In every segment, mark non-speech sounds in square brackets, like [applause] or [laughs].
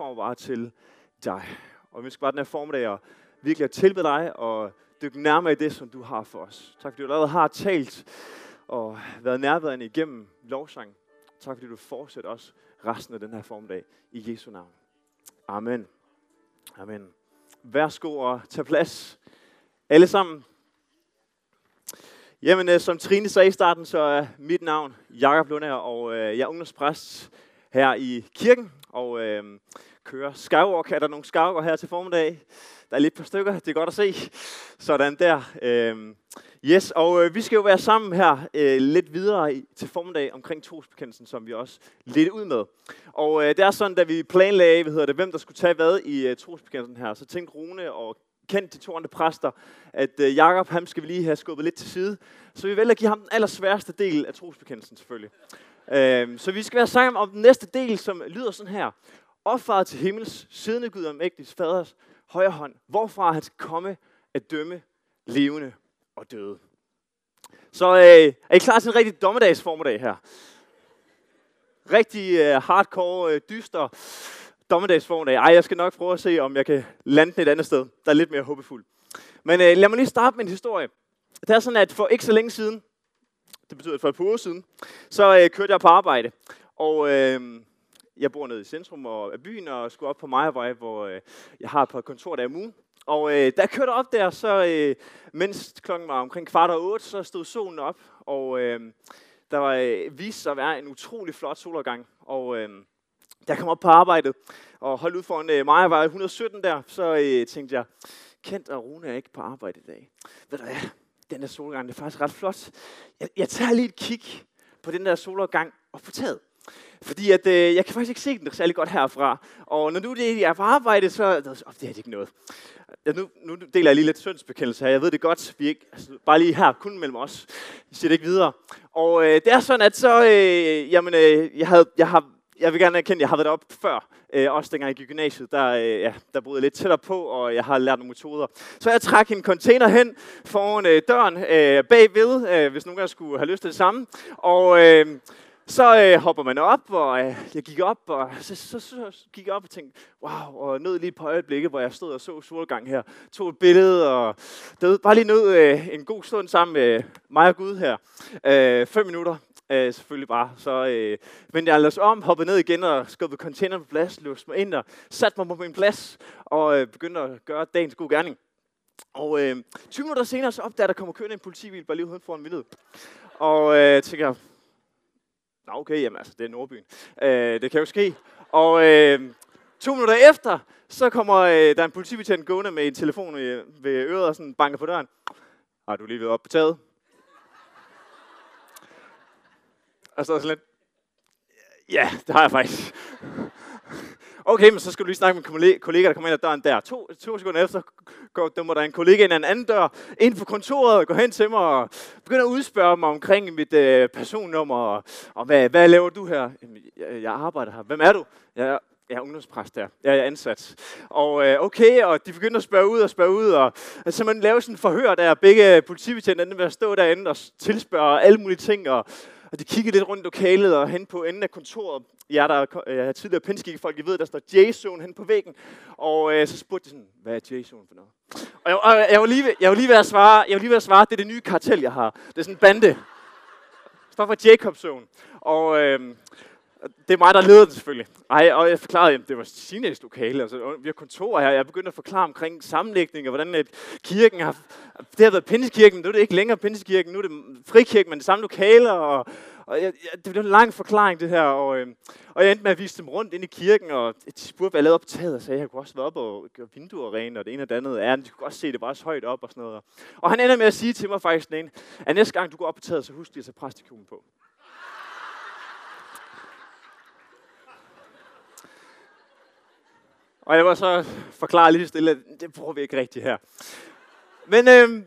kommer bare til dig. Og vi skal bare den her formiddag og virkelig at tilbede dig og dykke nærmere i det, som du har for os. Tak fordi du allerede har talt og været nærværende igennem lovsang. Tak fordi du fortsætter os resten af den her formiddag i Jesu navn. Amen. Amen. Værsgo og tag plads. Alle sammen. Jamen, øh, som Trine sagde i starten, så er mit navn Jakob Lundager, og øh, jeg er ungdomspræst her i kirken, og øh, kører skywalk. Er der nogle skywalker her til formiddag? Der er lidt par stykker, det er godt at se. Sådan der. Øh, yes, og øh, vi skal jo være sammen her øh, lidt videre i, til formiddag omkring trosbekendelsen, som vi også lidt ud med. Og øh, det er sådan, da vi planlagde, hvad hedder det, hvem der skulle tage hvad i øh, trosbekendelsen her, så tænkte Rune og kendt de to andre præster, at øh, Jakob, ham skal vi lige have skubbet lidt til side. Så vi vælger at give ham den allersværeste del af trosbekendelsen selvfølgelig. Øh, så vi skal være sammen om den næste del, som lyder sådan her. Opfaret til himmels, siddende Gud om ægtes faders højre hånd, hvorfra han skal komme at dømme levende og døde. Så øh, er I klar til en rigtig dommedagsformiddag her? Rigtig øh, hardcore, øh, dyster dommedagsformiddag. Ej, jeg skal nok prøve at se, om jeg kan lande den et andet sted, der er lidt mere håbefuld. Men øh, lad mig lige starte med en historie. Det er sådan, at for ikke så længe siden, det betyder for et par uger siden, så øh, kørte jeg på arbejde. Og øh, jeg bor nede i centrum af byen og skulle op på Majavej, hvor øh, jeg har et par kontor der om ugen. Og øh, da jeg kørte op der, så øh, mens klokken var omkring kvart og otte, så stod solen op, og øh, der var, øh, viste sig at være en utrolig flot solopgang. Og øh, da jeg kom op på arbejdet og holdt ud foran øh, Majavej 117 der, så øh, tænkte jeg, Kent og Rune er ikke på arbejde i dag. Ved du hvad, den der solopgang, det er faktisk ret flot. Jeg, jeg tager lige et kig på den der solopgang og på taget. Fordi at, øh, jeg kan faktisk ikke se den særlig godt herfra. Og når nu det er på arbejde, så oh, det er det ikke noget. Ja, nu, nu deler jeg lige lidt syndsbekendelse her. Jeg ved det godt. Vi ikke, altså, bare lige her, kun mellem os. Vi siger det ikke videre. Og øh, det er sådan, at så, øh, jamen, øh, jeg, havde, jeg har jeg vil gerne erkende, at jeg har været op før, øh, også dengang jeg gik i gymnasiet, der, øh, ja, der boede jeg lidt tættere på, og jeg har lært nogle metoder. Så jeg trak en container hen foran øh, døren øh, bagved, øh, hvis nogen af skulle have lyst til det samme. Og øh, så øh, hopper man op, og øh, jeg gik op, og så, så, så, så gik jeg op og tænkte, wow, og nød lige på øjeblikket, hvor jeg stod og så solgang her. Tog et billede, og det bare lige nød øh, en god stund sammen med mig og Gud her. Øh, fem minutter, øh, selvfølgelig bare. Så øh, vendte jeg ellers om, hoppede ned igen og skubbede containeren på plads, låste mig ind og satte mig på min plads, og øh, begyndte at gøre dagens god gerning. Og øh, 20 minutter senere, så opdager der kommer kørende en politibil bare lige uden foran vinduet. Og øh, tænker Nå okay, jamen altså, det er Nordbyen. Øh, det kan jo ske. Og øh, to minutter efter, så kommer øh, der en politibetjent gående med en telefon ved, ved øret og sådan banker på døren. Har du lige været op på taget? Og så er sådan lidt, ja, det har jeg faktisk. Okay, men så skal du lige snakke med en kollega, der kommer ind ad døren der. To, to sekunder efter går, der der en kollega ind ad en anden dør, ind på kontoret, og går hen til mig og begynder at udspørge mig omkring mit øh, personnummer. Og, og hvad, hvad laver du her? Jeg, jeg arbejder her. Hvem er du? Jeg, jeg er ungdomspræst der. Jeg er ansat. Og øh, okay, og de begynder at spørge ud og spørge ud, og så man laver sådan en forhør der, begge politibetjente ved at stå derinde og tilspørge alle mulige ting, og og de kiggede lidt rundt i lokalet og hen på enden af kontoret. Jeg, der øh, jeg tidligere pinskik folk, I ved, der står J-zone hen på væggen. Og øh, så spurgte de sådan, hvad er J-zone for noget? Og jeg, og jeg, var lige ved, jeg var lige ved at svare, jeg var lige ved at svare, det er det nye kartel, jeg har. Det er sådan en bande. Det står for Jacob Zone. Og øh, det er mig, der leder det selvfølgelig. Ej, og jeg forklarede, at det var Sines lokale. Altså, vi har kontor her. Jeg begyndte at forklare omkring sammenlægning, og hvordan at kirken har... Det har været men nu er det ikke længere Pinskirken, nu er det frikirken, men det samme lokale. Og, og jeg, jeg, det blev en lang forklaring, det her. Og, øh, og jeg endte med at vise dem rundt ind i kirken, og de spurgte, hvad jeg lavede op på taget, og sagde, at jeg kunne også være op og gøre vinduer rene, og det ene og det andet. Ja, de kunne også se, det var også højt op og sådan noget. Og han ender med at sige til mig faktisk den ene, at næste gang du går op på taget, så husk lige at tage præstekjolen på. Og jeg var så forklare lige stille, at det bruger vi ikke rigtigt her. Men øh,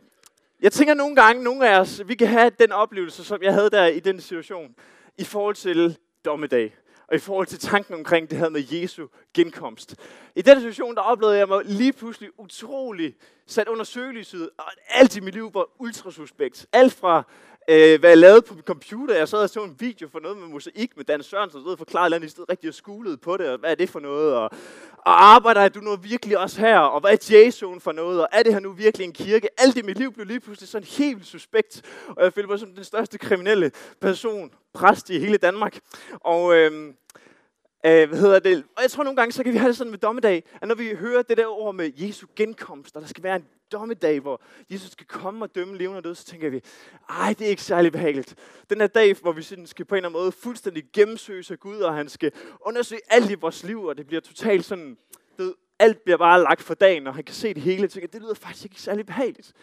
jeg tænker nogle gange, nogle af os, vi kan have den oplevelse, som jeg havde der i den situation, i forhold til dommedag, og i forhold til tanken omkring det her med Jesu genkomst. I den situation, der oplevede jeg mig lige pludselig utrolig sat under søgelyset, og alt i mit liv var ultrasuspekt. Alt fra øh, hvad jeg lavede på min computer. Jeg sad og så en video for noget med mosaik med Dan Sørensen, og forklarede, at i stod rigtig og skulede på det, og hvad er det for noget, og, og arbejder du nu virkelig også her, og hvad er Jason for noget, og er det her nu virkelig en kirke? Alt i mit liv blev lige pludselig sådan helt suspekt, og jeg følte mig som den største kriminelle person, præst i hele Danmark. Og, øh, Øh, hvad hedder det? Og jeg tror nogle gange, så kan vi have det sådan med dommedag, at når vi hører det der ord med Jesu genkomst, og der skal være en dommedag, hvor Jesus skal komme og dømme levende og døde, så tænker vi, ej, det er ikke særlig behageligt. Den her dag, hvor vi sådan skal på en eller anden måde fuldstændig gennemsøges af Gud, og han skal undersøge alt i vores liv, og det bliver totalt sådan, det, alt bliver bare lagt for dagen, og han kan se det hele, og tænker, det lyder faktisk ikke særlig behageligt.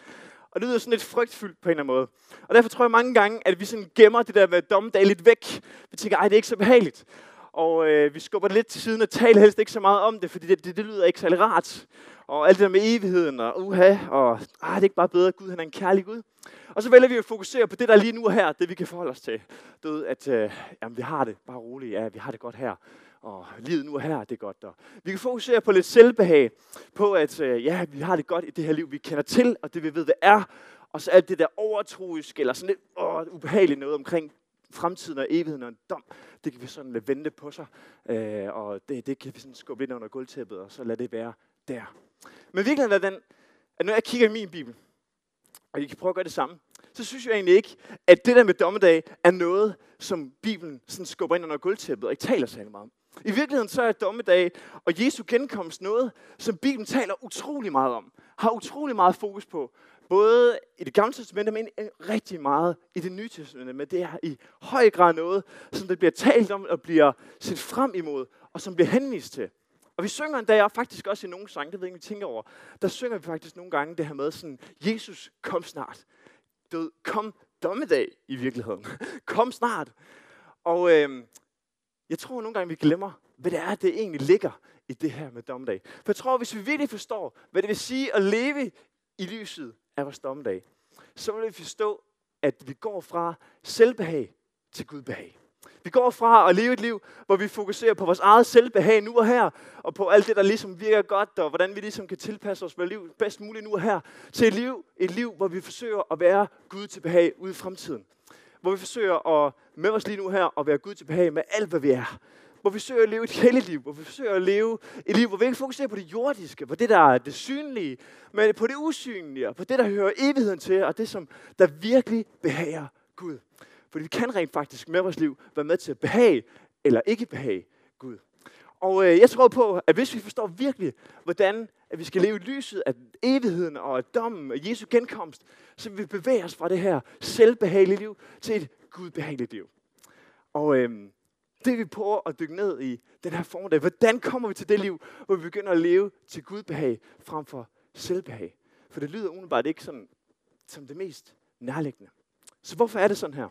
Og det lyder sådan lidt frygtfyldt på en eller anden måde. Og derfor tror jeg mange gange, at vi sådan gemmer det der med dommedag lidt væk. Vi tænker, ej, det er ikke så behageligt og øh, vi skubber det lidt til siden og taler helst ikke så meget om det, fordi det, det, det lyder ikke særlig rart. Og alt det der med evigheden og uha, og ah, det er ikke bare bedre, at Gud han er en kærlig Gud. Og så vælger vi at fokusere på det, der lige nu er her, det vi kan forholde os til. Du ved, at øh, jamen, vi har det bare roligt, ja, vi har det godt her. Og livet nu er her, det er godt. Og vi kan fokusere på lidt selvbehag, på at øh, ja, vi har det godt i det her liv, vi kender til, og det vi ved, det er. Og så alt det der overtroisk, eller sådan lidt åh, ubehageligt noget omkring fremtiden og evigheden og en dom, det kan vi sådan lade vente på sig, øh, og det, det kan vi sådan skubbe ind under gulvtæppet, og så lade det være der. Men virkeligheden er den, at når jeg kigger i min bibel, og I kan prøve at gøre det samme, så synes jeg egentlig ikke, at det der med dommedag er noget, som Bibelen sådan skubber ind under gulvtæppet og ikke taler særlig meget om. I virkeligheden så er dommedag og Jesu genkomst noget, som Bibelen taler utrolig meget om. Har utrolig meget fokus på både i det gamle testamente, men rigtig meget i det nye testamente. Men det er i høj grad noget, som det bliver talt om og bliver set frem imod, og som bliver henvist til. Og vi synger en dag, og faktisk også i nogle sange, det ved jeg ikke, vi tænker over, der synger vi faktisk nogle gange det her med sådan, Jesus, kom snart. Død, kom dommedag i virkeligheden. [laughs] kom snart. Og øh, jeg tror nogle gange, vi glemmer, hvad det er, det egentlig ligger i det her med dommedag. For jeg tror, hvis vi virkelig forstår, hvad det vil sige at leve i lyset af vores dommedag, så vil vi forstå, at vi går fra selvbehag til Gudbehag. Vi går fra at leve et liv, hvor vi fokuserer på vores eget selvbehag nu og her, og på alt det, der ligesom virker godt, og hvordan vi ligesom kan tilpasse os vores liv bedst muligt nu og her, til et liv, et liv, hvor vi forsøger at være Gud til behag ude i fremtiden. Hvor vi forsøger at med os lige nu her at være Gud til behag med alt, hvad vi er hvor vi forsøger at leve et helligt liv, hvor vi forsøger at leve et liv, hvor vi ikke fokuserer på det jordiske, på det, der er det synlige, men på det usynlige, og på det, der hører evigheden til, og det, som der virkelig behager Gud. Fordi vi kan rent faktisk med vores liv være med til at behage eller ikke behage Gud. Og øh, jeg tror på, at hvis vi forstår virkelig, hvordan at vi skal leve i lyset af evigheden og af dommen og Jesu genkomst, så vil vi bevæge os fra det her selvbehagelige liv til et gudbehageligt liv. Og øh, det vi prøver at dykke ned i den her formiddag. Hvordan kommer vi til det liv, hvor vi begynder at leve til Gud behag frem for selvbehag? For det lyder umiddelbart ikke sådan, som det mest nærliggende. Så hvorfor er det sådan her?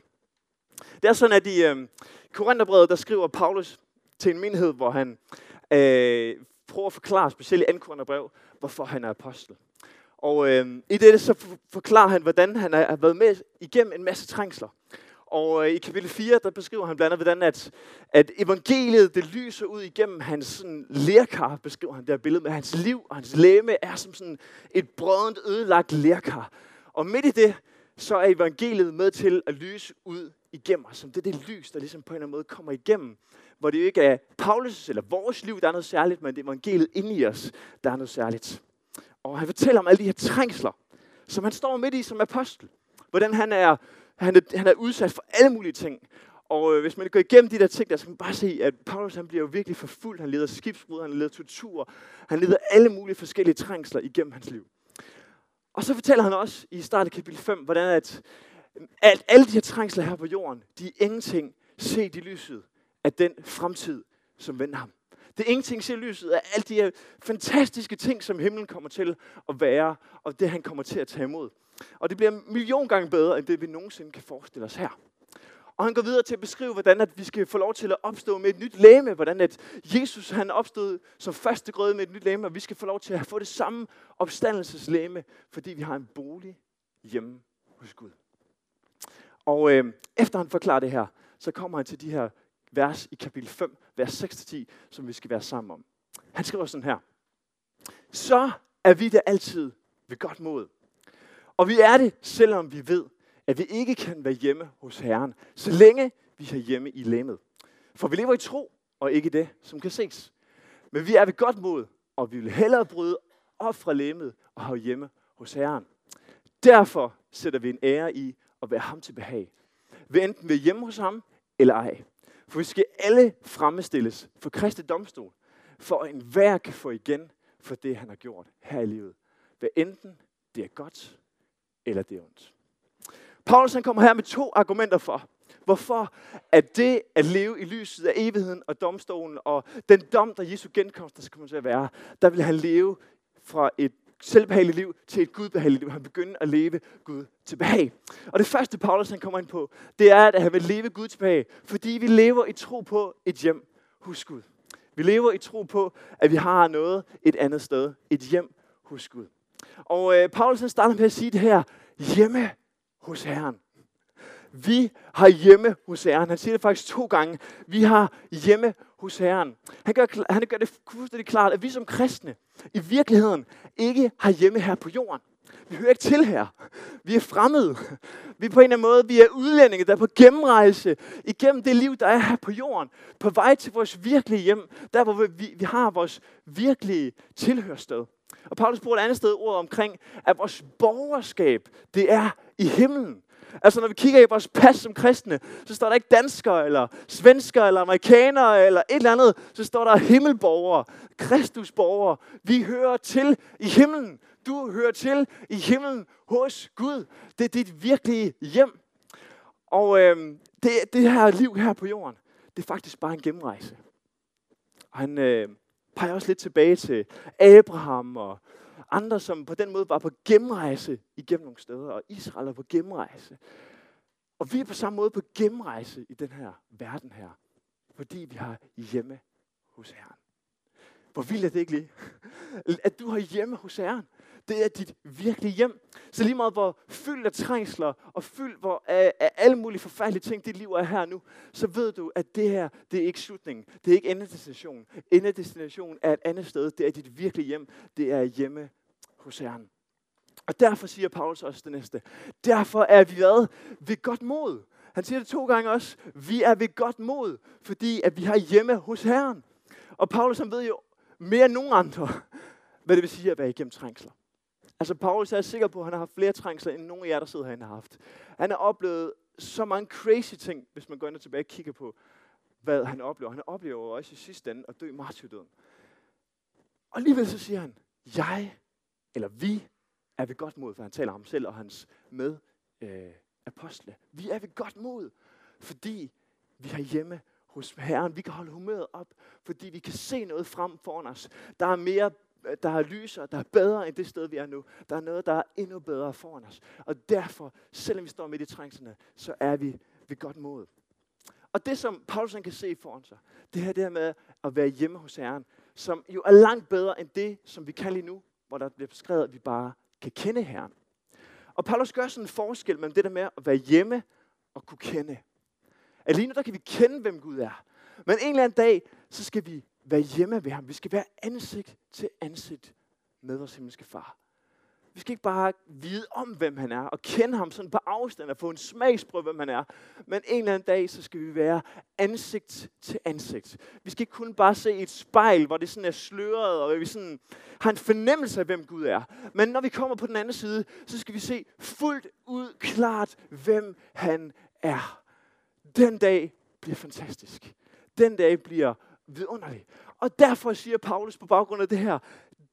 Det er sådan, at i øh, Korintherbrevet, der skriver Paulus til en menighed, hvor han øh, prøver at forklare, specielt i 2. Korintherbrev, hvorfor han er apostel. Og øh, i det så forklarer han, hvordan han har været med igennem en masse trængsler. Og øh, i kapitel 4, der beskriver han blandt andet, hvordan at, at evangeliet, det lyser ud igennem hans sådan, lærkar, beskriver han det her billede med. Hans liv og hans læme er som sådan et brødent, ødelagt lærkar. Og midt i det, så er evangeliet med til at lyse ud igennem os. Som det er det lys, der ligesom på en eller anden måde kommer igennem. Hvor det jo ikke er Paulus eller vores liv, der er noget særligt, men det er evangeliet inde i os, der er noget særligt. Og han fortæller om alle de her trængsler, som han står midt i som apostel. Hvordan han er han er, han er udsat for alle mulige ting. Og øh, hvis man går igennem de der ting, der så kan man bare se, at Paulus han bliver jo virkelig forfulgt. Han leder skibsbrud, han leder tortur, han leder alle mulige forskellige trængsler igennem hans liv. Og så fortæller han også i starten af kapitel 5, hvordan at, øh, at alle de her trængsler her på jorden, de er ingenting set i lyset af den fremtid, som venter ham. Det er ingenting set lyset af alle de her fantastiske ting, som himlen kommer til at være, og det han kommer til at tage imod. Og det bliver en million gange bedre, end det vi nogensinde kan forestille os her. Og han går videre til at beskrive, hvordan at vi skal få lov til at opstå med et nyt læme. Hvordan at Jesus han opstod som første grøde med et nyt læme, og vi skal få lov til at få det samme opstandelseslæme, fordi vi har en bolig hjemme hos Gud. Og øh, efter han forklarer det her, så kommer han til de her vers i kapitel 5, vers 6-10, som vi skal være sammen om. Han skriver sådan her. Så er vi der altid ved godt mod. Og vi er det, selvom vi ved, at vi ikke kan være hjemme hos Herren, så længe vi er hjemme i lemmet. For vi lever i tro, og ikke det, som kan ses. Men vi er ved godt mod, og vi vil hellere bryde op fra lemmet og have hjemme hos Herren. Derfor sætter vi en ære i at være ham til behag. Ved enten ved hjemme hos ham, eller ej. For vi skal alle fremmestilles for Kristi domstol, for en hver kan få igen for det, han har gjort her i livet. Hvad enten det er godt, eller det er ondt. Paulus han kommer her med to argumenter for, hvorfor at det at leve i lyset af evigheden og domstolen og den dom, der Jesu genkomst, der skal komme til at være, der vil han leve fra et selvbehageligt liv til et gudbehageligt liv. Han begynder at leve Gud tilbage. Og det første, Paulus han kommer ind på, det er, at han vil leve Gud tilbage, fordi vi lever i tro på et hjem hos Gud. Vi lever i tro på, at vi har noget et andet sted. Et hjem hos Gud. Og øh, Paulus han starter med at sige det her. Hjemme hos Herren. Vi har hjemme hos Herren. Han siger det faktisk to gange. Vi har hjemme hos Herren. Han gør, han gør det fuldstændig klart, at vi som kristne i virkeligheden ikke har hjemme her på jorden. Vi hører ikke til her. Vi er fremmede. Vi er på en eller anden måde, vi er udlændinge, der er på gennemrejse igennem det liv, der er her på jorden. På vej til vores virkelige hjem. Der, hvor vi, vi har vores virkelige tilhørsted. Og Paulus bruger et andet sted ord omkring, at vores borgerskab, det er i himlen. Altså når vi kigger i vores pas som kristne, så står der ikke danskere, eller svensker, eller amerikanere, eller et eller andet. Så står der himmelborgere, kristusborgere. Vi hører til i himlen. Du hører til i himlen hos Gud. Det er dit virkelige hjem. Og øh, det, det her liv her på jorden, det er faktisk bare en gennemrejse. Og han øh, peger også lidt tilbage til Abraham og andre, som på den måde var på gennemrejse igennem nogle steder, og Israel er på gennemrejse. Og vi er på samme måde på gennemrejse i den her verden her, fordi vi har hjemme hos Herren. Hvor vildt er det ikke lige? At du har hjemme hos Herren. Det er dit virkelige hjem. Så lige meget hvor fyldt af trængsler og fyldt hvor, af, af alle mulige forfærdelige ting, dit liv er her nu, så ved du, at det her, det er ikke slutningen. Det er ikke endedestinationen. Endedestinationen er et andet sted. Det er dit virkelige hjem. Det er hjemme hos Herren. Og derfor siger Paulus også det næste. Derfor er vi hvad? Ved godt mod. Han siger det to gange også. Vi er ved godt mod, fordi at vi har hjemme hos Herren. Og Paulus han ved jo mere end nogen andre, hvad det vil sige at være igennem trængsler. Altså Paulus er sikker på, at han har haft flere trængsler, end nogen af jer, der sidder herinde, har haft. Han har oplevet så mange crazy ting, hvis man går ind og tilbage og kigger på, hvad han oplever. Han oplever også i sidste ende at dø martyrdøden. Og alligevel så siger han, jeg eller vi er ved godt mod, for han taler om selv og hans med øh, apostle. Vi er ved godt mod, fordi vi har hjemme hos Herren. Vi kan holde humøret op, fordi vi kan se noget frem foran os. Der er mere der er lysere, der er bedre end det sted, vi er nu. Der er noget, der er endnu bedre foran os. Og derfor, selvom vi står midt i trængslerne, så er vi ved godt mod. Og det, som Paulus kan se foran sig, det her, det her med at være hjemme hos Herren, som jo er langt bedre end det, som vi kan lige nu, hvor der bliver beskrevet, at vi bare kan kende Herren. Og Paulus gør sådan en forskel mellem det der med at være hjemme og kunne kende. At lige nu, der kan vi kende, hvem Gud er. Men en eller anden dag, så skal vi være hjemme ved ham. Vi skal være ansigt til ansigt med vores himmelske far. Vi skal ikke bare vide om, hvem han er, og kende ham sådan på afstand og få en smagsprøve, hvem han er. Men en eller anden dag, så skal vi være ansigt til ansigt. Vi skal ikke kun bare se et spejl, hvor det sådan er sløret, og vi sådan har en fornemmelse af, hvem Gud er. Men når vi kommer på den anden side, så skal vi se fuldt ud klart, hvem han er. Den dag bliver fantastisk. Den dag bliver vidunderlig. Og derfor siger Paulus på baggrund af det her,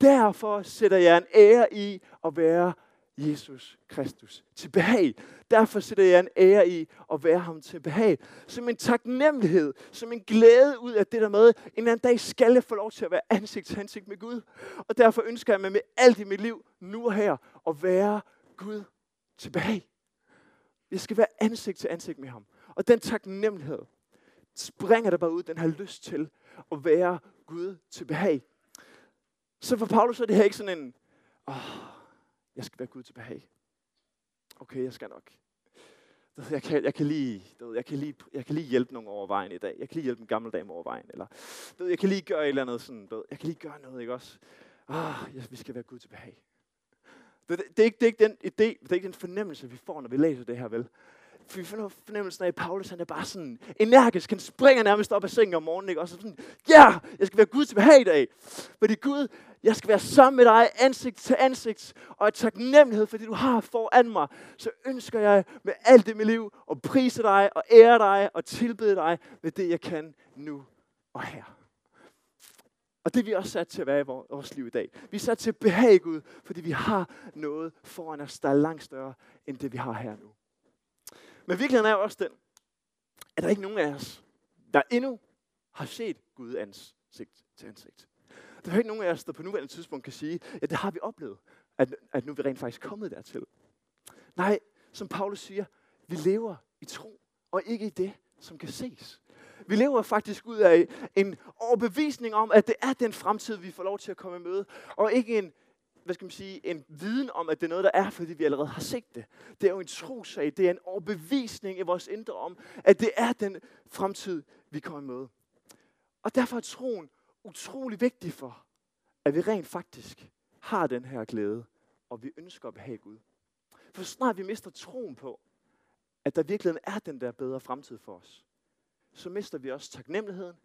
derfor sætter jeg en ære i at være Jesus Kristus til behag. Derfor sætter jeg en ære i at være ham til behag. Som en taknemmelighed, som en glæde ud af det der med, en anden dag skal jeg få lov til at være ansigt til ansigt med Gud. Og derfor ønsker jeg mig med alt i mit liv, nu og her, at være Gud til behag. Jeg skal være ansigt til ansigt med ham. Og den taknemmelighed springer der bare ud, den har lyst til at være Gud til behag. Så for Paulus er det her ikke sådan en, åh, jeg skal være Gud til behag. Okay, jeg skal nok. Jeg kan, jeg, kan lige, jeg, kan lige, jeg kan lige hjælpe nogen over vejen i dag. Jeg kan lige hjælpe en gammel dame over vejen. Eller, jeg kan lige gøre et eller andet sådan. Jeg kan lige gøre noget, ikke også? Ah, vi skal være Gud til behag. Det, det, er ikke, det er ikke den idé, det er ikke den fornemmelse, vi får, når vi læser det her, vel? For vi får fornemmelsen af, at Paulus han er bare sådan energisk. Han springer nærmest op af sengen om morgenen, ikke? og så sådan, ja, yeah, jeg skal være Gud til behag i dag. Fordi Gud, jeg skal være sammen med dig ansigt til ansigt, og i taknemmelighed for det, du har foran mig. Så ønsker jeg med alt det i mit liv at prise dig, og ære dig, og tilbede dig med det, jeg kan nu og her. Og det er vi også sat til at være i vores liv i dag. Vi er sat til at behage Gud, fordi vi har noget foran os, der er langt større end det, vi har her nu. Men virkeligheden er jo også den, at der ikke nogen af os, der endnu har set Gud ansigt til ansigt. Der er ikke nogen af os, der på nuværende tidspunkt kan sige, ja, det har vi oplevet, at, at nu er vi rent faktisk kommet dertil. Nej, som Paulus siger, vi lever i tro, og ikke i det, som kan ses. Vi lever faktisk ud af en overbevisning om, at det er den fremtid, vi får lov til at komme i møde, og ikke en, hvad skal man sige, en viden om, at det er noget, der er, fordi vi allerede har set det. Det er jo en trosag, det er en overbevisning i vores indre om, at det er den fremtid, vi kommer i møde. Og derfor er troen utrolig vigtig for, at vi rent faktisk har den her glæde, og vi ønsker at behage Gud. For snart vi mister troen på, at der virkelig er den der bedre fremtid for os, så mister vi også taknemmeligheden,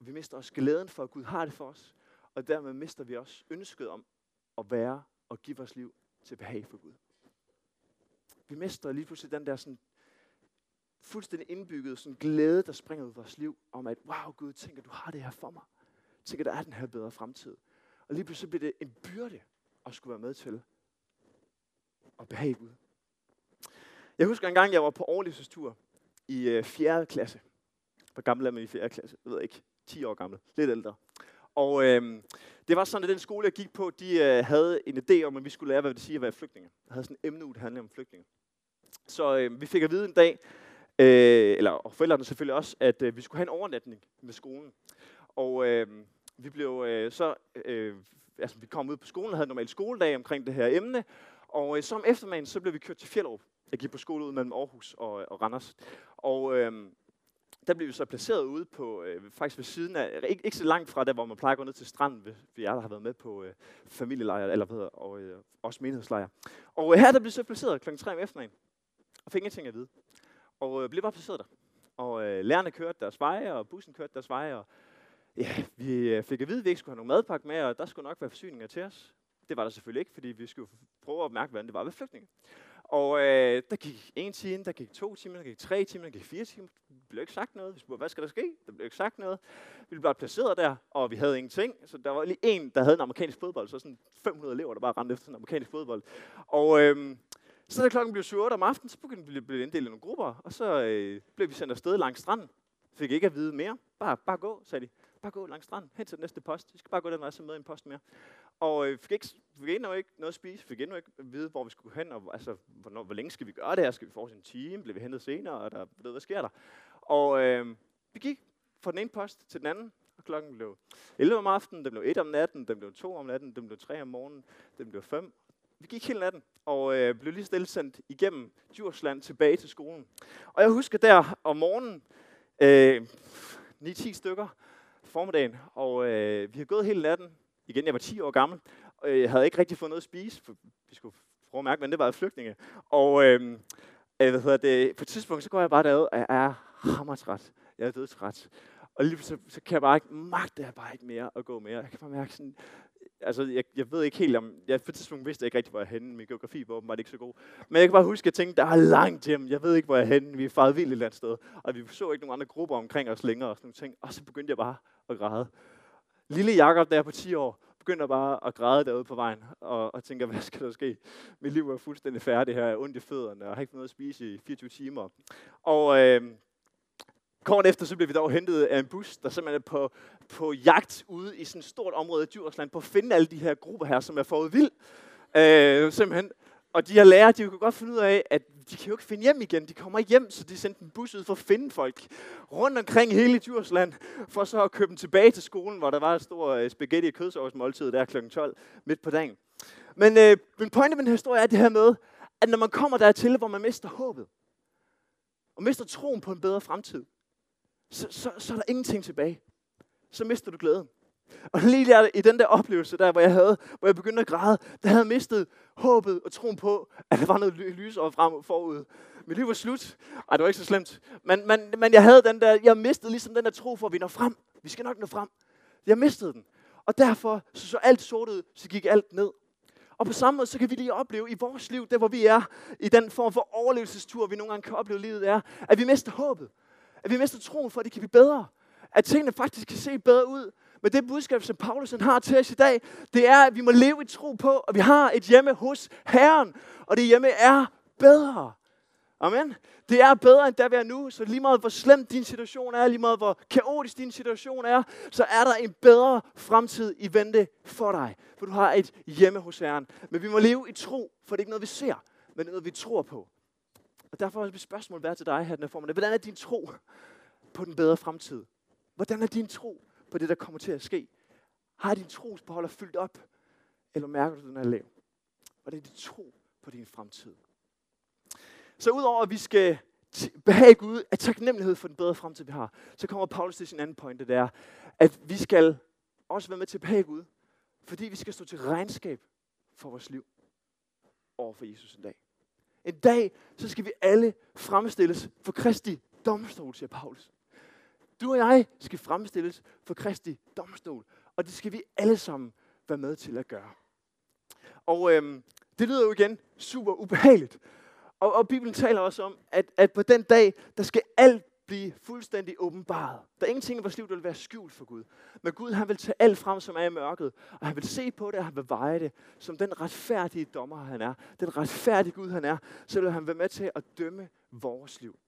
og vi mister også glæden for, at Gud har det for os, og dermed mister vi også ønsket om at være og give vores liv til behag for Gud. Vi mister lige pludselig den der sådan fuldstændig indbygget sådan glæde, der springer ud af vores liv, om at, wow Gud, tænker du har det her for mig. Tænker, der er den her bedre fremtid. Og lige pludselig bliver det en byrde at skulle være med til at behage Gud. Jeg husker en gang, jeg var på overlevelsestur i øh, 4. Klasse. Hvor gammel er man i 4. klasse? Jeg ved ikke. 10 år gammel. Lidt ældre. Og øh, det var sådan, at den skole, jeg gik på, de øh, havde en idé om, at vi skulle lære, hvad det siger at være flygtninge. Der havde sådan en emne, der handlede om flygtninge. Så øh, vi fik at vide en dag, øh, eller og forældrene selvfølgelig også, at øh, vi skulle have en overnatning med skolen. Og øh, vi blev øh, så, øh, altså vi kom ud på skolen og havde normalt normal skoledag omkring det her emne, og øh, som eftermiddag, så blev vi kørt til Fjellerup. Jeg gik på skole ud mellem Aarhus og, og Randers. Og øh, der blev vi så placeret ude på, øh, faktisk ved siden af, ikke, ikke så langt fra der, hvor man plejer at gå ned til stranden, hvis vi der har været med på øh, familielejre, eller hvad hedder, og øh, også menighedslejre. Og øh, her der blev vi så placeret kl. 3 om eftermiddagen, og fik ingenting at vide. Og øh, blev bare placeret der. Og øh, lærerne kørte deres veje, og bussen kørte deres veje, og ja, vi øh, fik at vide, at vi ikke skulle have nogen madpakke med, og der skulle nok være forsyninger til os. Det var der selvfølgelig ikke, fordi vi skulle prøve at mærke, hvordan det var ved flygtninge. Og øh, der gik en time, der gik to timer, der gik tre timer, der gik fire timer. Der blev ikke sagt noget. Vi spurgte, hvad skal der ske? Der blev ikke sagt noget. Vi blev bare placeret der, og vi havde ingenting. Så der var lige en, der havde en amerikansk fodbold, så sådan 500 elever, der bare rendte efter en amerikansk fodbold. Og øh, så da klokken blev 7 om aftenen, så begyndte vi at blive inddelt i nogle grupper, og så øh, blev vi sendt afsted langs stranden. Fik ikke at vide mere. Bare, bare gå, sagde de. Bare gå langs stranden, hen til den næste post. Vi skal bare gå den vej, så en post mere. Og øh, fik, ikke, fik endnu ikke noget at spise, fik endnu ikke at vide, hvor vi skulle hen, og altså, hvornår, hvor længe skal vi gøre det her? Skal vi få en time? Bliver vi hentet senere? Og der, ved, hvad sker der? Og øh, vi gik fra den ene post til den anden, og klokken blev 11 om aftenen, den blev 1 om natten, den blev 2 om natten, den blev 3 om morgenen, den blev 5. Vi gik hele natten, og øh, blev lige stille sendt igennem Djursland tilbage til skolen. Og jeg husker der om morgenen, øh, 9-10 stykker formiddagen, og øh, vi har gået hele natten, igen, jeg var 10 år gammel, og øh, jeg havde ikke rigtig fået noget at spise, for vi skulle prøve at mærke, men det var flygtninge. Og øh, øh, hvad hedder det, på et tidspunkt, så går jeg bare derud, og jeg er hammertræt. Jeg er dødtræt. Og lige så, så kan jeg bare ikke, magte jeg bare ikke mere at gå mere. Jeg kan bare mærke sådan, altså jeg, jeg ved ikke helt om, jeg på et tidspunkt vidste jeg ikke rigtig, hvor jeg er henne. Min geografi var åbenbart ikke så god. Men jeg kan bare huske, at jeg tænkte, der er langt hjem. Jeg ved ikke, hvor jeg er henne. Vi er faret vildt et eller andet sted. Og vi så ikke nogen andre grupper omkring os længere. Og, sådan nogle ting. og så begyndte jeg bare at græde. Lille Jakob, der er på 10 år, begynder bare at græde derude på vejen, og, og tænker, hvad skal der ske? Mit liv er fuldstændig færdigt her, jeg er ondt i fødderne, og har ikke noget at spise i 24 timer. Og øh, kort efter, så bliver vi dog hentet af en bus, der simpelthen er på, på jagt ude i sådan et stort område i Djursland, på at finde alle de her grupper her, som er fået vild. Øh, simpelthen. Og de her lærere, de kunne godt finde ud af, at de kan jo ikke finde hjem igen. De kommer hjem, så de sendte en bus ud for at finde folk rundt omkring hele Djursland, for så at købe dem tilbage til skolen, hvor der var et stort øh, spaghetti- og kødsovsmåltid der kl. 12 midt på dagen. Men øh, min pointe med den her historie er det her med, at når man kommer dertil, hvor man mister håbet, og mister troen på en bedre fremtid, så, så, så er der ingenting tilbage. Så mister du glæden. Og lige der, i den der oplevelse der, hvor jeg havde, hvor jeg begyndte at græde, der havde jeg mistet håbet og troen på, at der var noget lys over frem forud. Mit liv var slut. Ej, det var ikke så slemt. Men, men, men jeg havde den der, jeg mistede ligesom den der tro for, at vi når frem. Vi skal nok nå frem. Jeg mistede den. Og derfor så, så alt sort ud, så gik alt ned. Og på samme måde, så kan vi lige opleve i vores liv, der hvor vi er, i den form for overlevelsestur, vi nogle gange kan opleve livet er, at vi mister håbet. At vi mister troen for, at det kan blive bedre. At tingene faktisk kan se bedre ud. Men det budskab, som Paulus har til os i dag, det er, at vi må leve i tro på, at vi har et hjemme hos Herren. Og det hjemme er bedre. Amen. Det er bedre end der vi er nu, så lige meget hvor slem din situation er, lige meget hvor kaotisk din situation er, så er der en bedre fremtid i vente for dig. For du har et hjemme hos Herren. Men vi må leve i tro, for det er ikke noget, vi ser, men det er noget, vi tror på. Og derfor vil mit spørgsmål være til dig her den formiddag. Hvordan er din tro på den bedre fremtid? Hvordan er din tro på det, der kommer til at ske? Har din trosbeholder fyldt op? Eller mærker du, den er lav? Hvordan er din tro på din fremtid? Så udover at vi skal behage Gud af taknemmelighed for den bedre fremtid, vi har, så kommer Paulus til sin anden pointe, det er, at vi skal også være med til at behage Gud, fordi vi skal stå til regnskab for vores liv over for Jesus en dag. En dag, så skal vi alle fremstilles for Kristi domstol, siger Paulus. Du og jeg skal fremstilles for Kristi domstol, og det skal vi alle sammen være med til at gøre. Og øhm, det lyder jo igen super ubehageligt, og, og Bibelen taler også om, at, at på den dag, der skal alt blive fuldstændig åbenbaret. Der er ingenting i vores liv, der vil være skjult for Gud. Men Gud, han vil tage alt frem, som er i mørket, og han vil se på det, og han vil veje det, som den retfærdige dommer, han er. Den retfærdige Gud, han er, så vil han være med til at dømme vores liv.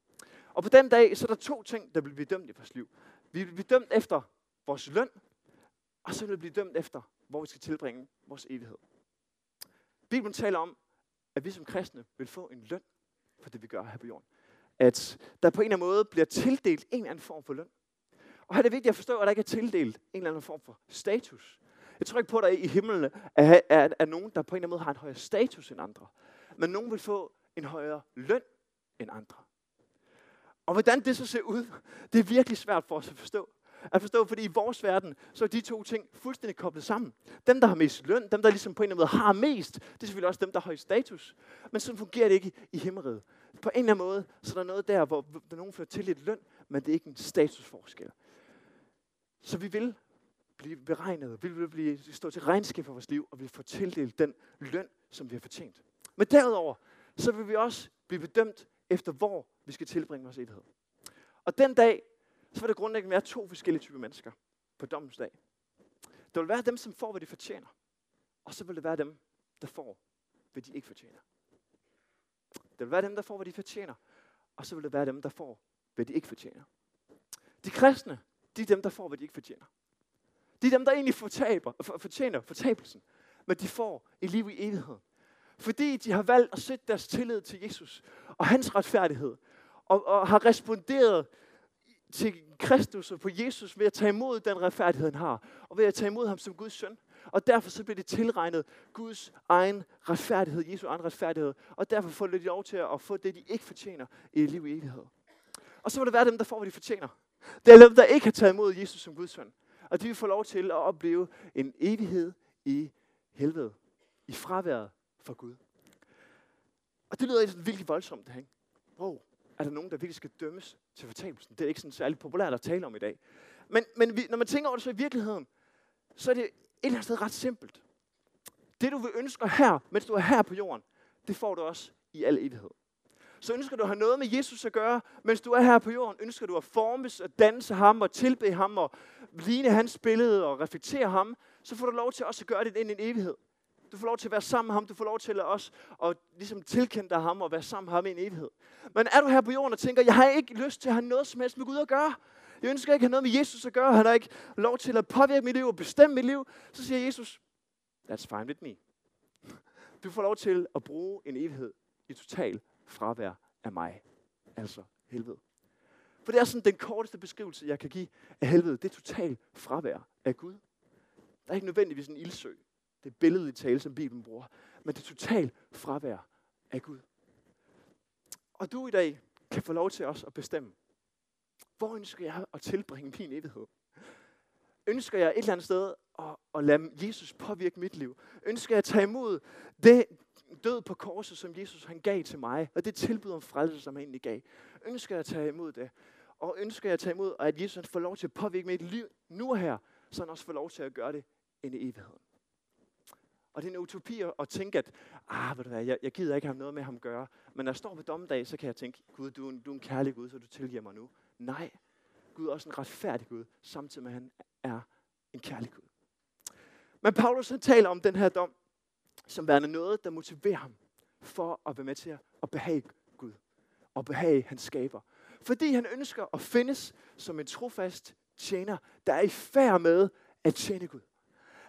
Og på den dag, så er der to ting, der vil blive dømt i vores liv. Vi vil blive dømt efter vores løn, og så vil vi blive dømt efter, hvor vi skal tilbringe vores evighed. Bibelen taler om, at vi som kristne vil få en løn for det, vi gør her på jorden. At der på en eller anden måde bliver tildelt en eller anden form for løn. Og her er det vigtigt at forstå, at der ikke er tildelt en eller anden form for status. Jeg tror ikke på, at der i himlen er, er, er nogen, der på en eller anden måde har en højere status end andre. Men nogen vil få en højere løn end andre. Og hvordan det så ser ud, det er virkelig svært for os at forstå. At forstå, fordi i vores verden, så er de to ting fuldstændig koblet sammen. Dem, der har mest løn, dem, der ligesom på en eller anden måde har mest, det er selvfølgelig også dem, der har høj status. Men sådan fungerer det ikke i himmeriget. På en eller anden måde, så er der noget der, hvor der nogen får til lidt løn, men det er ikke en statusforskel. Så vi vil blive beregnet, vi vil blive, stå til regnskab for vores liv, og vi vil få tildelt den løn, som vi har fortjent. Men derudover, så vil vi også blive bedømt efter, hvor vi skal tilbringe vores evighed. Og den dag, så vil der grundlæggende være to forskellige typer mennesker på dommens dag. Der vil være dem, som får, hvad de fortjener. Og så vil der være dem, der får, hvad de ikke fortjener. Der vil være dem, der får, hvad de fortjener. Og så vil der være dem, der får, hvad de ikke fortjener. De kristne, de er dem, der får, hvad de ikke fortjener. De er dem, der egentlig fortaber, for, fortjener fortabelsen. Men de får et liv i evigheden. Fordi de har valgt at sætte deres tillid til Jesus og hans retfærdighed. Og, og har responderet til Kristus og på Jesus ved at tage imod den retfærdighed, han har. Og ved at tage imod ham som Guds søn. Og derfor så bliver det tilregnet Guds egen retfærdighed, Jesu egen retfærdighed. Og derfor får de lov til at få det, de ikke fortjener i et liv i evighed. Og så vil det være dem, der får, hvad de fortjener. Det er dem, der ikke har taget imod Jesus som Guds søn. Og de vil få lov til at opleve en evighed i helvede. I fraværet for Gud. Og det lyder virkelig voldsomt, det her. Wow er der nogen, der virkelig skal dømmes til fortabelsen. Det er ikke sådan særlig populært at tale om i dag. Men, men vi, når man tænker over det så i virkeligheden, så er det et eller andet sted ret simpelt. Det du vil ønske her, mens du er her på jorden, det får du også i al evighed. Så ønsker du at have noget med Jesus at gøre, mens du er her på jorden. Ønsker du at formes og danse ham og tilbe ham og ligne hans billede og reflektere ham, så får du lov til også at gøre det ind i en evighed. Du får lov til at være sammen med ham. Du får lov til at også og ligesom tilkende dig ham og være sammen med ham i en evighed. Men er du her på jorden og tænker, jeg har ikke lyst til at have noget som helst med Gud at gøre. Jeg ønsker ikke at have noget med Jesus at gøre. Han har ikke lov til at påvirke mit liv og bestemme mit liv. Så siger Jesus, that's fine with me. Du får lov til at bruge en evighed i total fravær af mig. Altså helvede. For det er sådan den korteste beskrivelse, jeg kan give af helvede. Det er total fravær af Gud. Der er ikke nødvendigvis en ildsø. Det er billedet i tale, som Bibelen bruger. Men det er totalt fravær af Gud. Og du i dag kan få lov til os at bestemme, hvor ønsker jeg at tilbringe min evighed? Ønsker jeg et eller andet sted at, at lade Jesus påvirke mit liv? Ønsker jeg at tage imod det død på korset, som Jesus han gav til mig, og det tilbud om frelse, som han egentlig gav? Ønsker jeg at tage imod det? Og ønsker jeg at tage imod, at Jesus får lov til at påvirke mit liv nu og her, så han også får lov til at gøre det ind i evigheden? Og det er en utopi at tænke, at ah, ved du hvad, jeg, jeg gider ikke have noget med ham at gøre. Men når jeg står på dommedag, så kan jeg tænke, Gud, du, du er en kærlig Gud, så du tilgiver mig nu. Nej, Gud er også en retfærdig Gud, samtidig med, at han er en kærlig Gud. Men Paulus han taler om den her dom, som værende noget, der motiverer ham for at være med til at behage Gud og behage hans skaber. Fordi han ønsker at findes som en trofast tjener, der er i færd med at tjene Gud.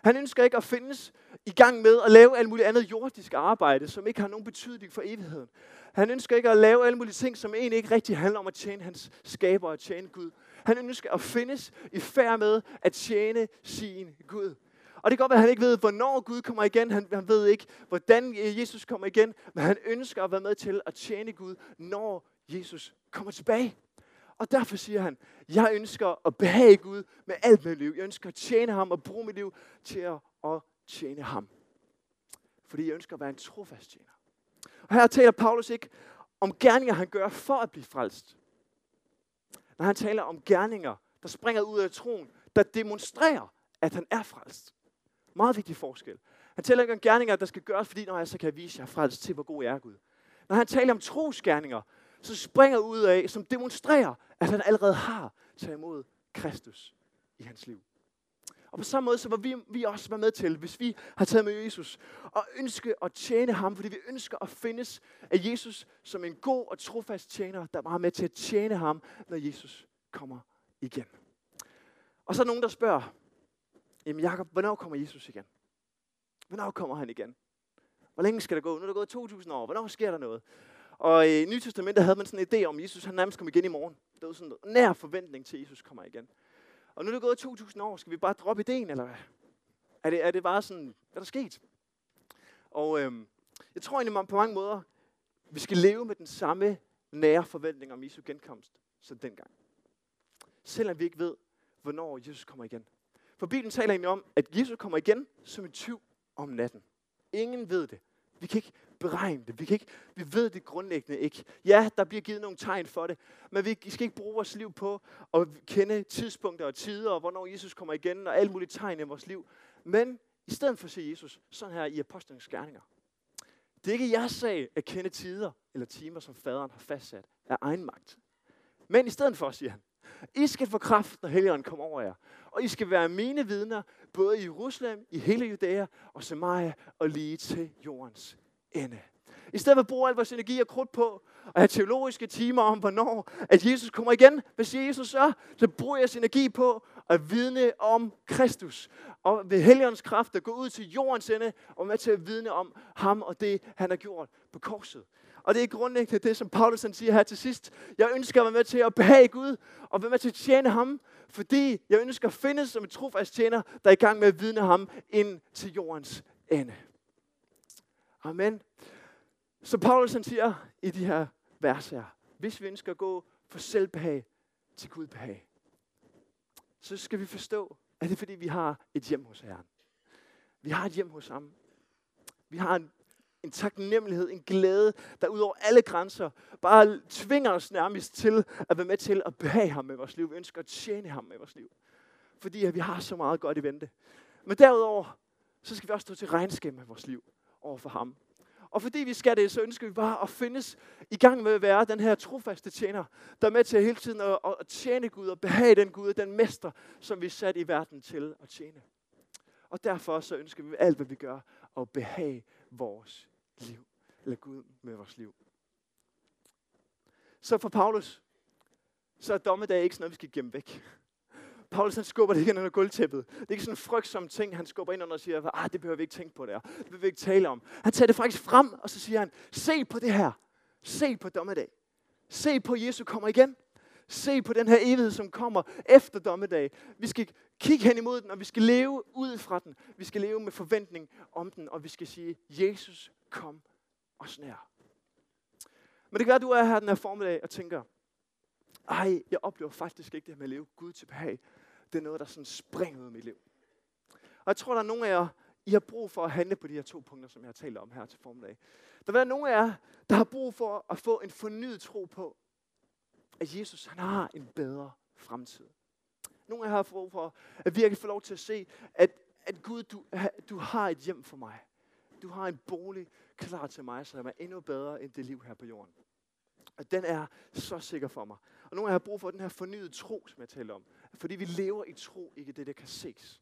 Han ønsker ikke at findes i gang med at lave alt muligt andet jordisk arbejde, som ikke har nogen betydning for evigheden. Han ønsker ikke at lave alle mulige ting, som egentlig ikke rigtig handler om at tjene hans skaber og tjene Gud. Han ønsker at findes i færd med at tjene sin Gud. Og det kan godt være, at han ikke ved, hvornår Gud kommer igen. Han, han ved ikke, hvordan øh, Jesus kommer igen. Men han ønsker at være med til at tjene Gud, når Jesus kommer tilbage. Og derfor siger han, jeg ønsker at behage Gud med alt mit liv. Jeg ønsker at tjene ham og bruge mit liv til at, at tjene ham. Fordi jeg ønsker at være en trofast tjener. Og her taler Paulus ikke om gerninger, han gør for at blive frelst. Når han taler om gerninger, der springer ud af troen, der demonstrerer, at han er frelst. Meget vigtig forskel. Han taler ikke om gerninger, der skal gøres, fordi når jeg så kan vise jer frelst til, hvor god jeg er Gud. Når han taler om trosgerninger, så springer ud af, som demonstrerer, at han allerede har taget imod Kristus i hans liv. Og på samme måde, så var vi, vi også være med til, hvis vi har taget med Jesus, og ønske at tjene ham, fordi vi ønsker at findes af Jesus som en god og trofast tjener, der var med til at tjene ham, når Jesus kommer igen. Og så er nogen, der spørger, jamen Jacob, hvornår kommer Jesus igen? Hvornår kommer han igen? Hvor længe skal der gå? Nu er der gået 2000 år. Hvornår sker der noget? Og i Nye Testamentet havde man sådan en idé om, at Jesus han nærmest kom igen i morgen. Det var sådan en nær forventning til, at Jesus kommer igen. Og nu er det gået 2000 år. Skal vi bare droppe ideen, eller hvad? Er det, er det bare sådan, hvad der sket? Og øhm, jeg tror egentlig på mange måder, vi skal leve med den samme nære forventning om Jesu genkomst som dengang. Selvom vi ikke ved, hvornår Jesus kommer igen. For Bibelen taler egentlig om, at Jesus kommer igen som en tyv om natten. Ingen ved det. Vi kan ikke beregne det. Vi, kan ikke, vi ved det grundlæggende ikke. Ja, der bliver givet nogle tegn for det, men vi skal ikke bruge vores liv på at kende tidspunkter og tider, og hvornår Jesus kommer igen, og alle mulige tegn i vores liv. Men i stedet for at se Jesus, sådan her i apostlenes gerninger. Det er ikke jeres sag at kende tider eller timer, som faderen har fastsat af egen magt. Men i stedet for, siger han, i skal få kraft, når Helligånden kommer over jer. Og I skal være mine vidner, både i Jerusalem, i hele Judæa og Samaria og lige til jordens ende. I stedet for at bruge al vores energi og krudt på at have teologiske timer om, hvornår at Jesus kommer igen, hvad siger Jesus så? Så bruger jeres energi på at vidne om Kristus. Og ved Helligåndens kraft at gå ud til jordens ende og med til at vidne om ham og det, han har gjort på korset. Og det er grundlæggende det, som Paulus han siger her til sidst. Jeg ønsker at være med til at behage Gud og være med til at tjene ham, fordi jeg ønsker at findes som en trofast tjener, der er i gang med at vidne ham ind til jordens ende. Amen. Så Paulus han siger i de her vers her, hvis vi ønsker at gå fra selvbehag til Gud behag, så skal vi forstå, at det er fordi, vi har et hjem hos Herren. Vi har et hjem hos ham. Vi har en, en taknemmelighed, en glæde, der ud over alle grænser bare tvinger os nærmest til at være med til at behage ham med vores liv. Vi ønsker at tjene ham med vores liv. Fordi at vi har så meget godt i vente. Men derudover, så skal vi også stå til regnskab med vores liv over for ham. Og fordi vi skal det, så ønsker vi bare at findes i gang med at være den her trofaste tjener, der er med til hele tiden at, at tjene Gud og behage den Gud, den mester, som vi er sat i verden til at tjene. Og derfor så ønsker vi alt, hvad vi gør, og behage vores liv. Eller Gud med vores liv. Så for Paulus, så er dommedag ikke sådan noget, vi skal gemme væk. Paulus han skubber det ikke ind under gulvtæppet. Det er ikke sådan en frygtsom ting, han skubber ind under og siger, ah, det behøver vi ikke tænke på der. Det behøver vi ikke tale om. Han tager det faktisk frem, og så siger han, se på det her. Se på dommedag. Se på, at Jesus kommer igen. Se på den her evighed, som kommer efter dommedag. Vi skal kigge hen imod den, og vi skal leve ud fra den. Vi skal leve med forventning om den, og vi skal sige, Jesus, kom os nær. Men det kan være, at du er her den her formiddag og tænker, ej, jeg oplever faktisk ikke det her med at leve Gud til behag. det er noget, der sådan springer ud af mit liv. Og jeg tror, der er nogle af jer, I har brug for at handle på de her to punkter, som jeg har talt om her til formiddag. Der vil være nogle af jer, der har brug for at få en fornyet tro på, at Jesus han har en bedre fremtid. Nogle af jer har brug for at virkelig få lov til at se, at, at Gud, du, du har et hjem for mig. Du har en bolig klar til mig, som er endnu bedre end det liv her på jorden. Og den er så sikker for mig. Og nogle af jer har brug for den her fornyede tro, som jeg taler om. Fordi vi lever i tro, ikke det, der kan ses.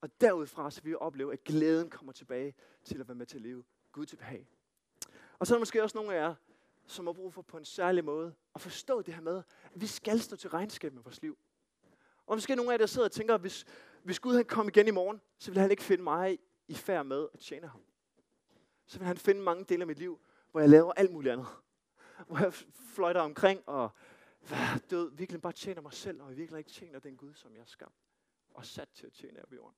Og derudfra så vil vi opleve, at glæden kommer tilbage til at være med til at leve Gud til behag. Og så er der måske også nogle af jer, som har brug for på en særlig måde at forstå det her med, at vi skal stå til regnskab med vores liv. Og måske nogle af jer, der sidder og tænker, at hvis, hvis Gud han kom igen i morgen, så vil han ikke finde mig i færd med at tjene ham. Så vil han finde mange dele af mit liv, hvor jeg laver alt muligt andet. Hvor jeg fløjter omkring og død, virkelig bare tjener mig selv, og jeg virkelig ikke tjener den Gud, som jeg er skabt og sat til at tjene her på jorden.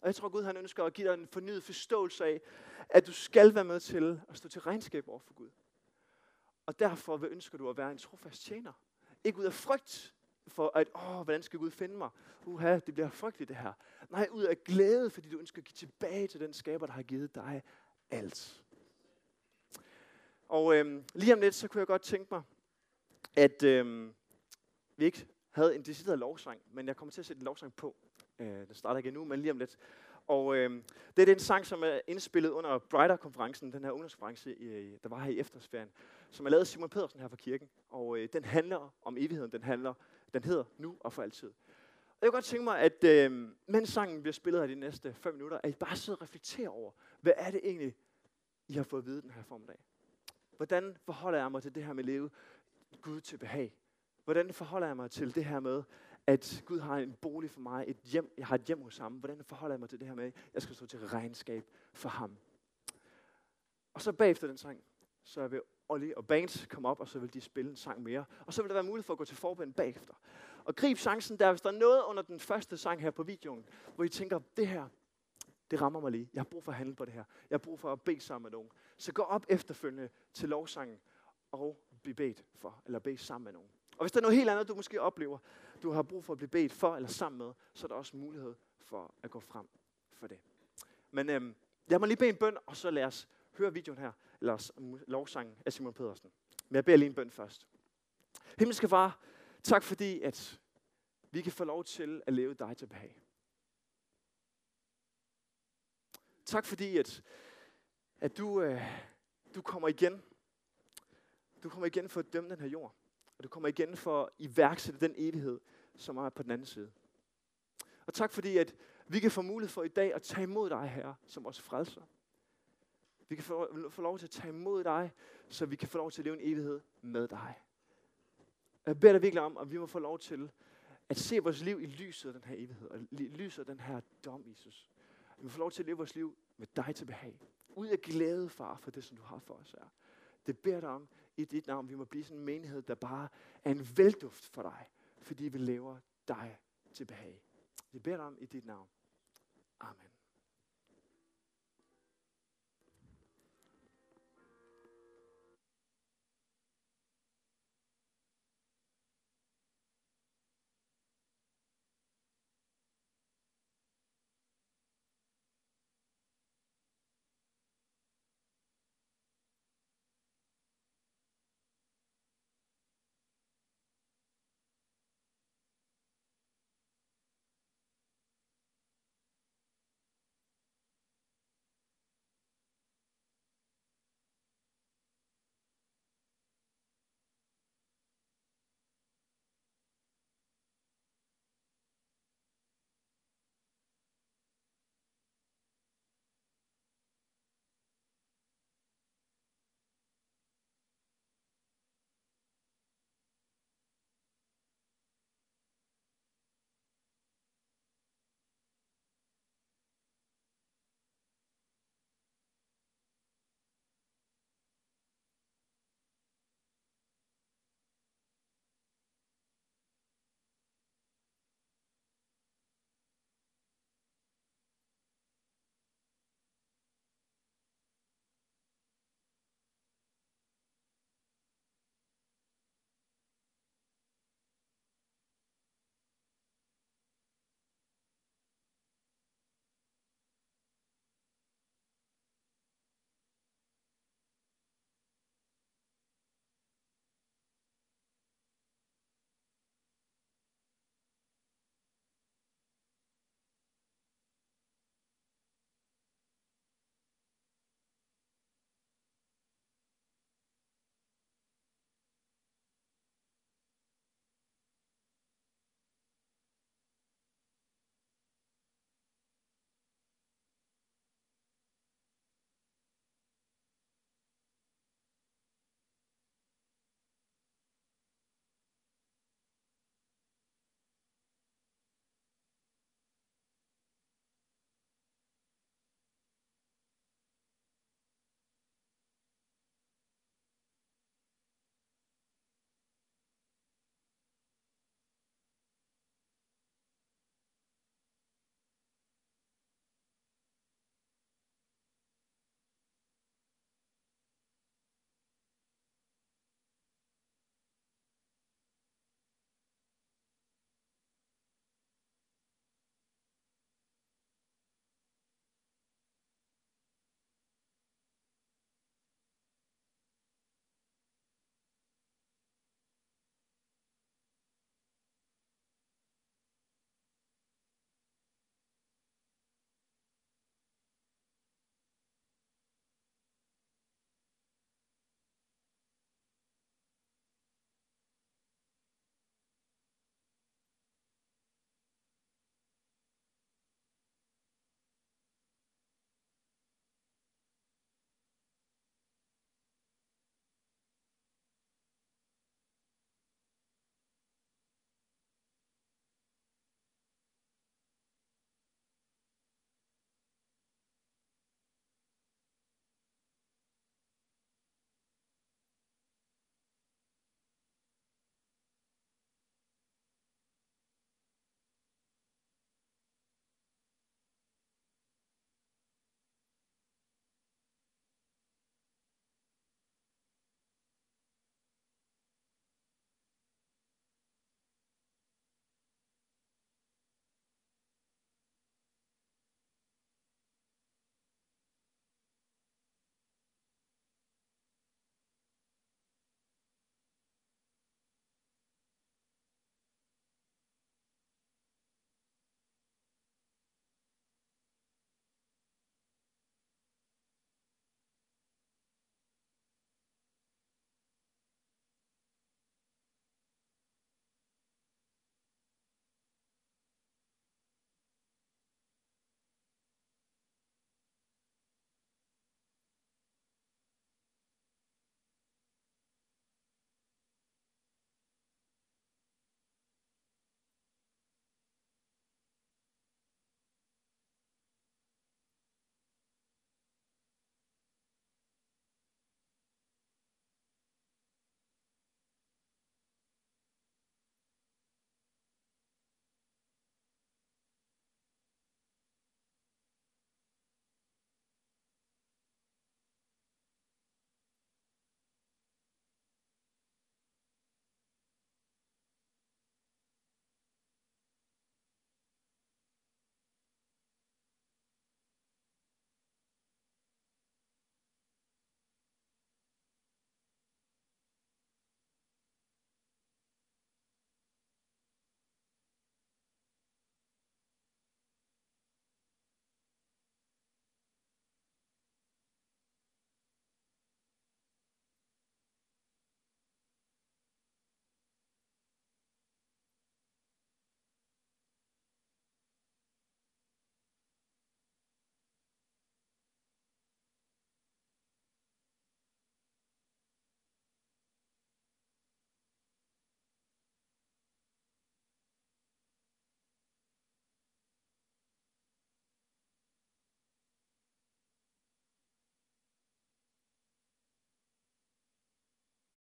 Og jeg tror, Gud han ønsker at give dig en fornyet forståelse af, at du skal være med til at stå til regnskab over for Gud. Og derfor ønsker du at være en trofast tjener. Ikke ud af frygt for, at, åh, hvordan skal Gud finde mig? Uha, det bliver frygteligt det her. Nej, ud af glæde, fordi du ønsker at give tilbage til den skaber, der har givet dig alt. Og øhm, lige om lidt, så kunne jeg godt tænke mig, at øhm, vi ikke havde en decideret lovsang, men jeg kommer til at sætte en lovsang på. Øh, den starter ikke nu, men lige om lidt. Og øh, det er den sang, som er indspillet under Brighter-konferencen, den her ungdomskonference, der var her i efterårsferien, som er lavet af Simon Pedersen her fra kirken. Og øh, den handler om evigheden, den, handler, den hedder Nu og for altid. Og jeg kunne godt tænke mig, at øh, mens sangen bliver spillet her de næste 5 minutter, at I bare sidder og reflekterer over, hvad er det egentlig, I har fået at vide den her formiddag? Hvordan forholder jeg mig til det her med at leve Gud til behag? Hvordan forholder jeg mig til det her med, at Gud har en bolig for mig, et hjem, jeg har et hjem hos ham. Hvordan forholder jeg mig til det her med, at jeg skal stå til regnskab for ham? Og så bagefter den sang, så vil Olli og Bands komme op, og så vil de spille en sang mere. Og så vil der være mulighed for at gå til forband bagefter. Og grib chancen der, hvis der er noget under den første sang her på videoen, hvor I tænker, det her, det rammer mig lige. Jeg har brug for at handle på det her. Jeg har brug for at bede sammen med nogen. Så gå op efterfølgende til lovsangen og blive bedt for, eller bede sammen med nogen. Og hvis der er noget helt andet, du måske oplever, du har brug for at blive bedt for eller sammen med, så er der også mulighed for at gå frem for det. Men øhm, jeg må lige bede en bøn, og så lad os høre videoen her, eller lovsangen af Simon Pedersen. Men jeg beder lige en bøn først. Himmelske far, tak fordi, at vi kan få lov til at leve dig tilbage. Tak fordi, at, at du, øh, du kommer igen. Du kommer igen for at dømme den her jord. Og du kommer igen for at iværksætte den evighed, som er på den anden side. Og tak fordi, at vi kan få mulighed for i dag at tage imod dig, Herre, som vores frelser. Vi kan få, få lov til at tage imod dig, så vi kan få lov til at leve en evighed med dig. Jeg beder dig virkelig om, at vi må få lov til at se vores liv i lyset af den her evighed, og i lyset af den her dom, Jesus. Vi må få lov til at leve vores liv med dig til behag. Ud af glæde, far, for det, som du har for os, her. Det beder dig om i dit navn. Vi må blive sådan en menighed, der bare er en velduft for dig, fordi vi lever dig til behag. Det beder dig om i dit navn. Amen.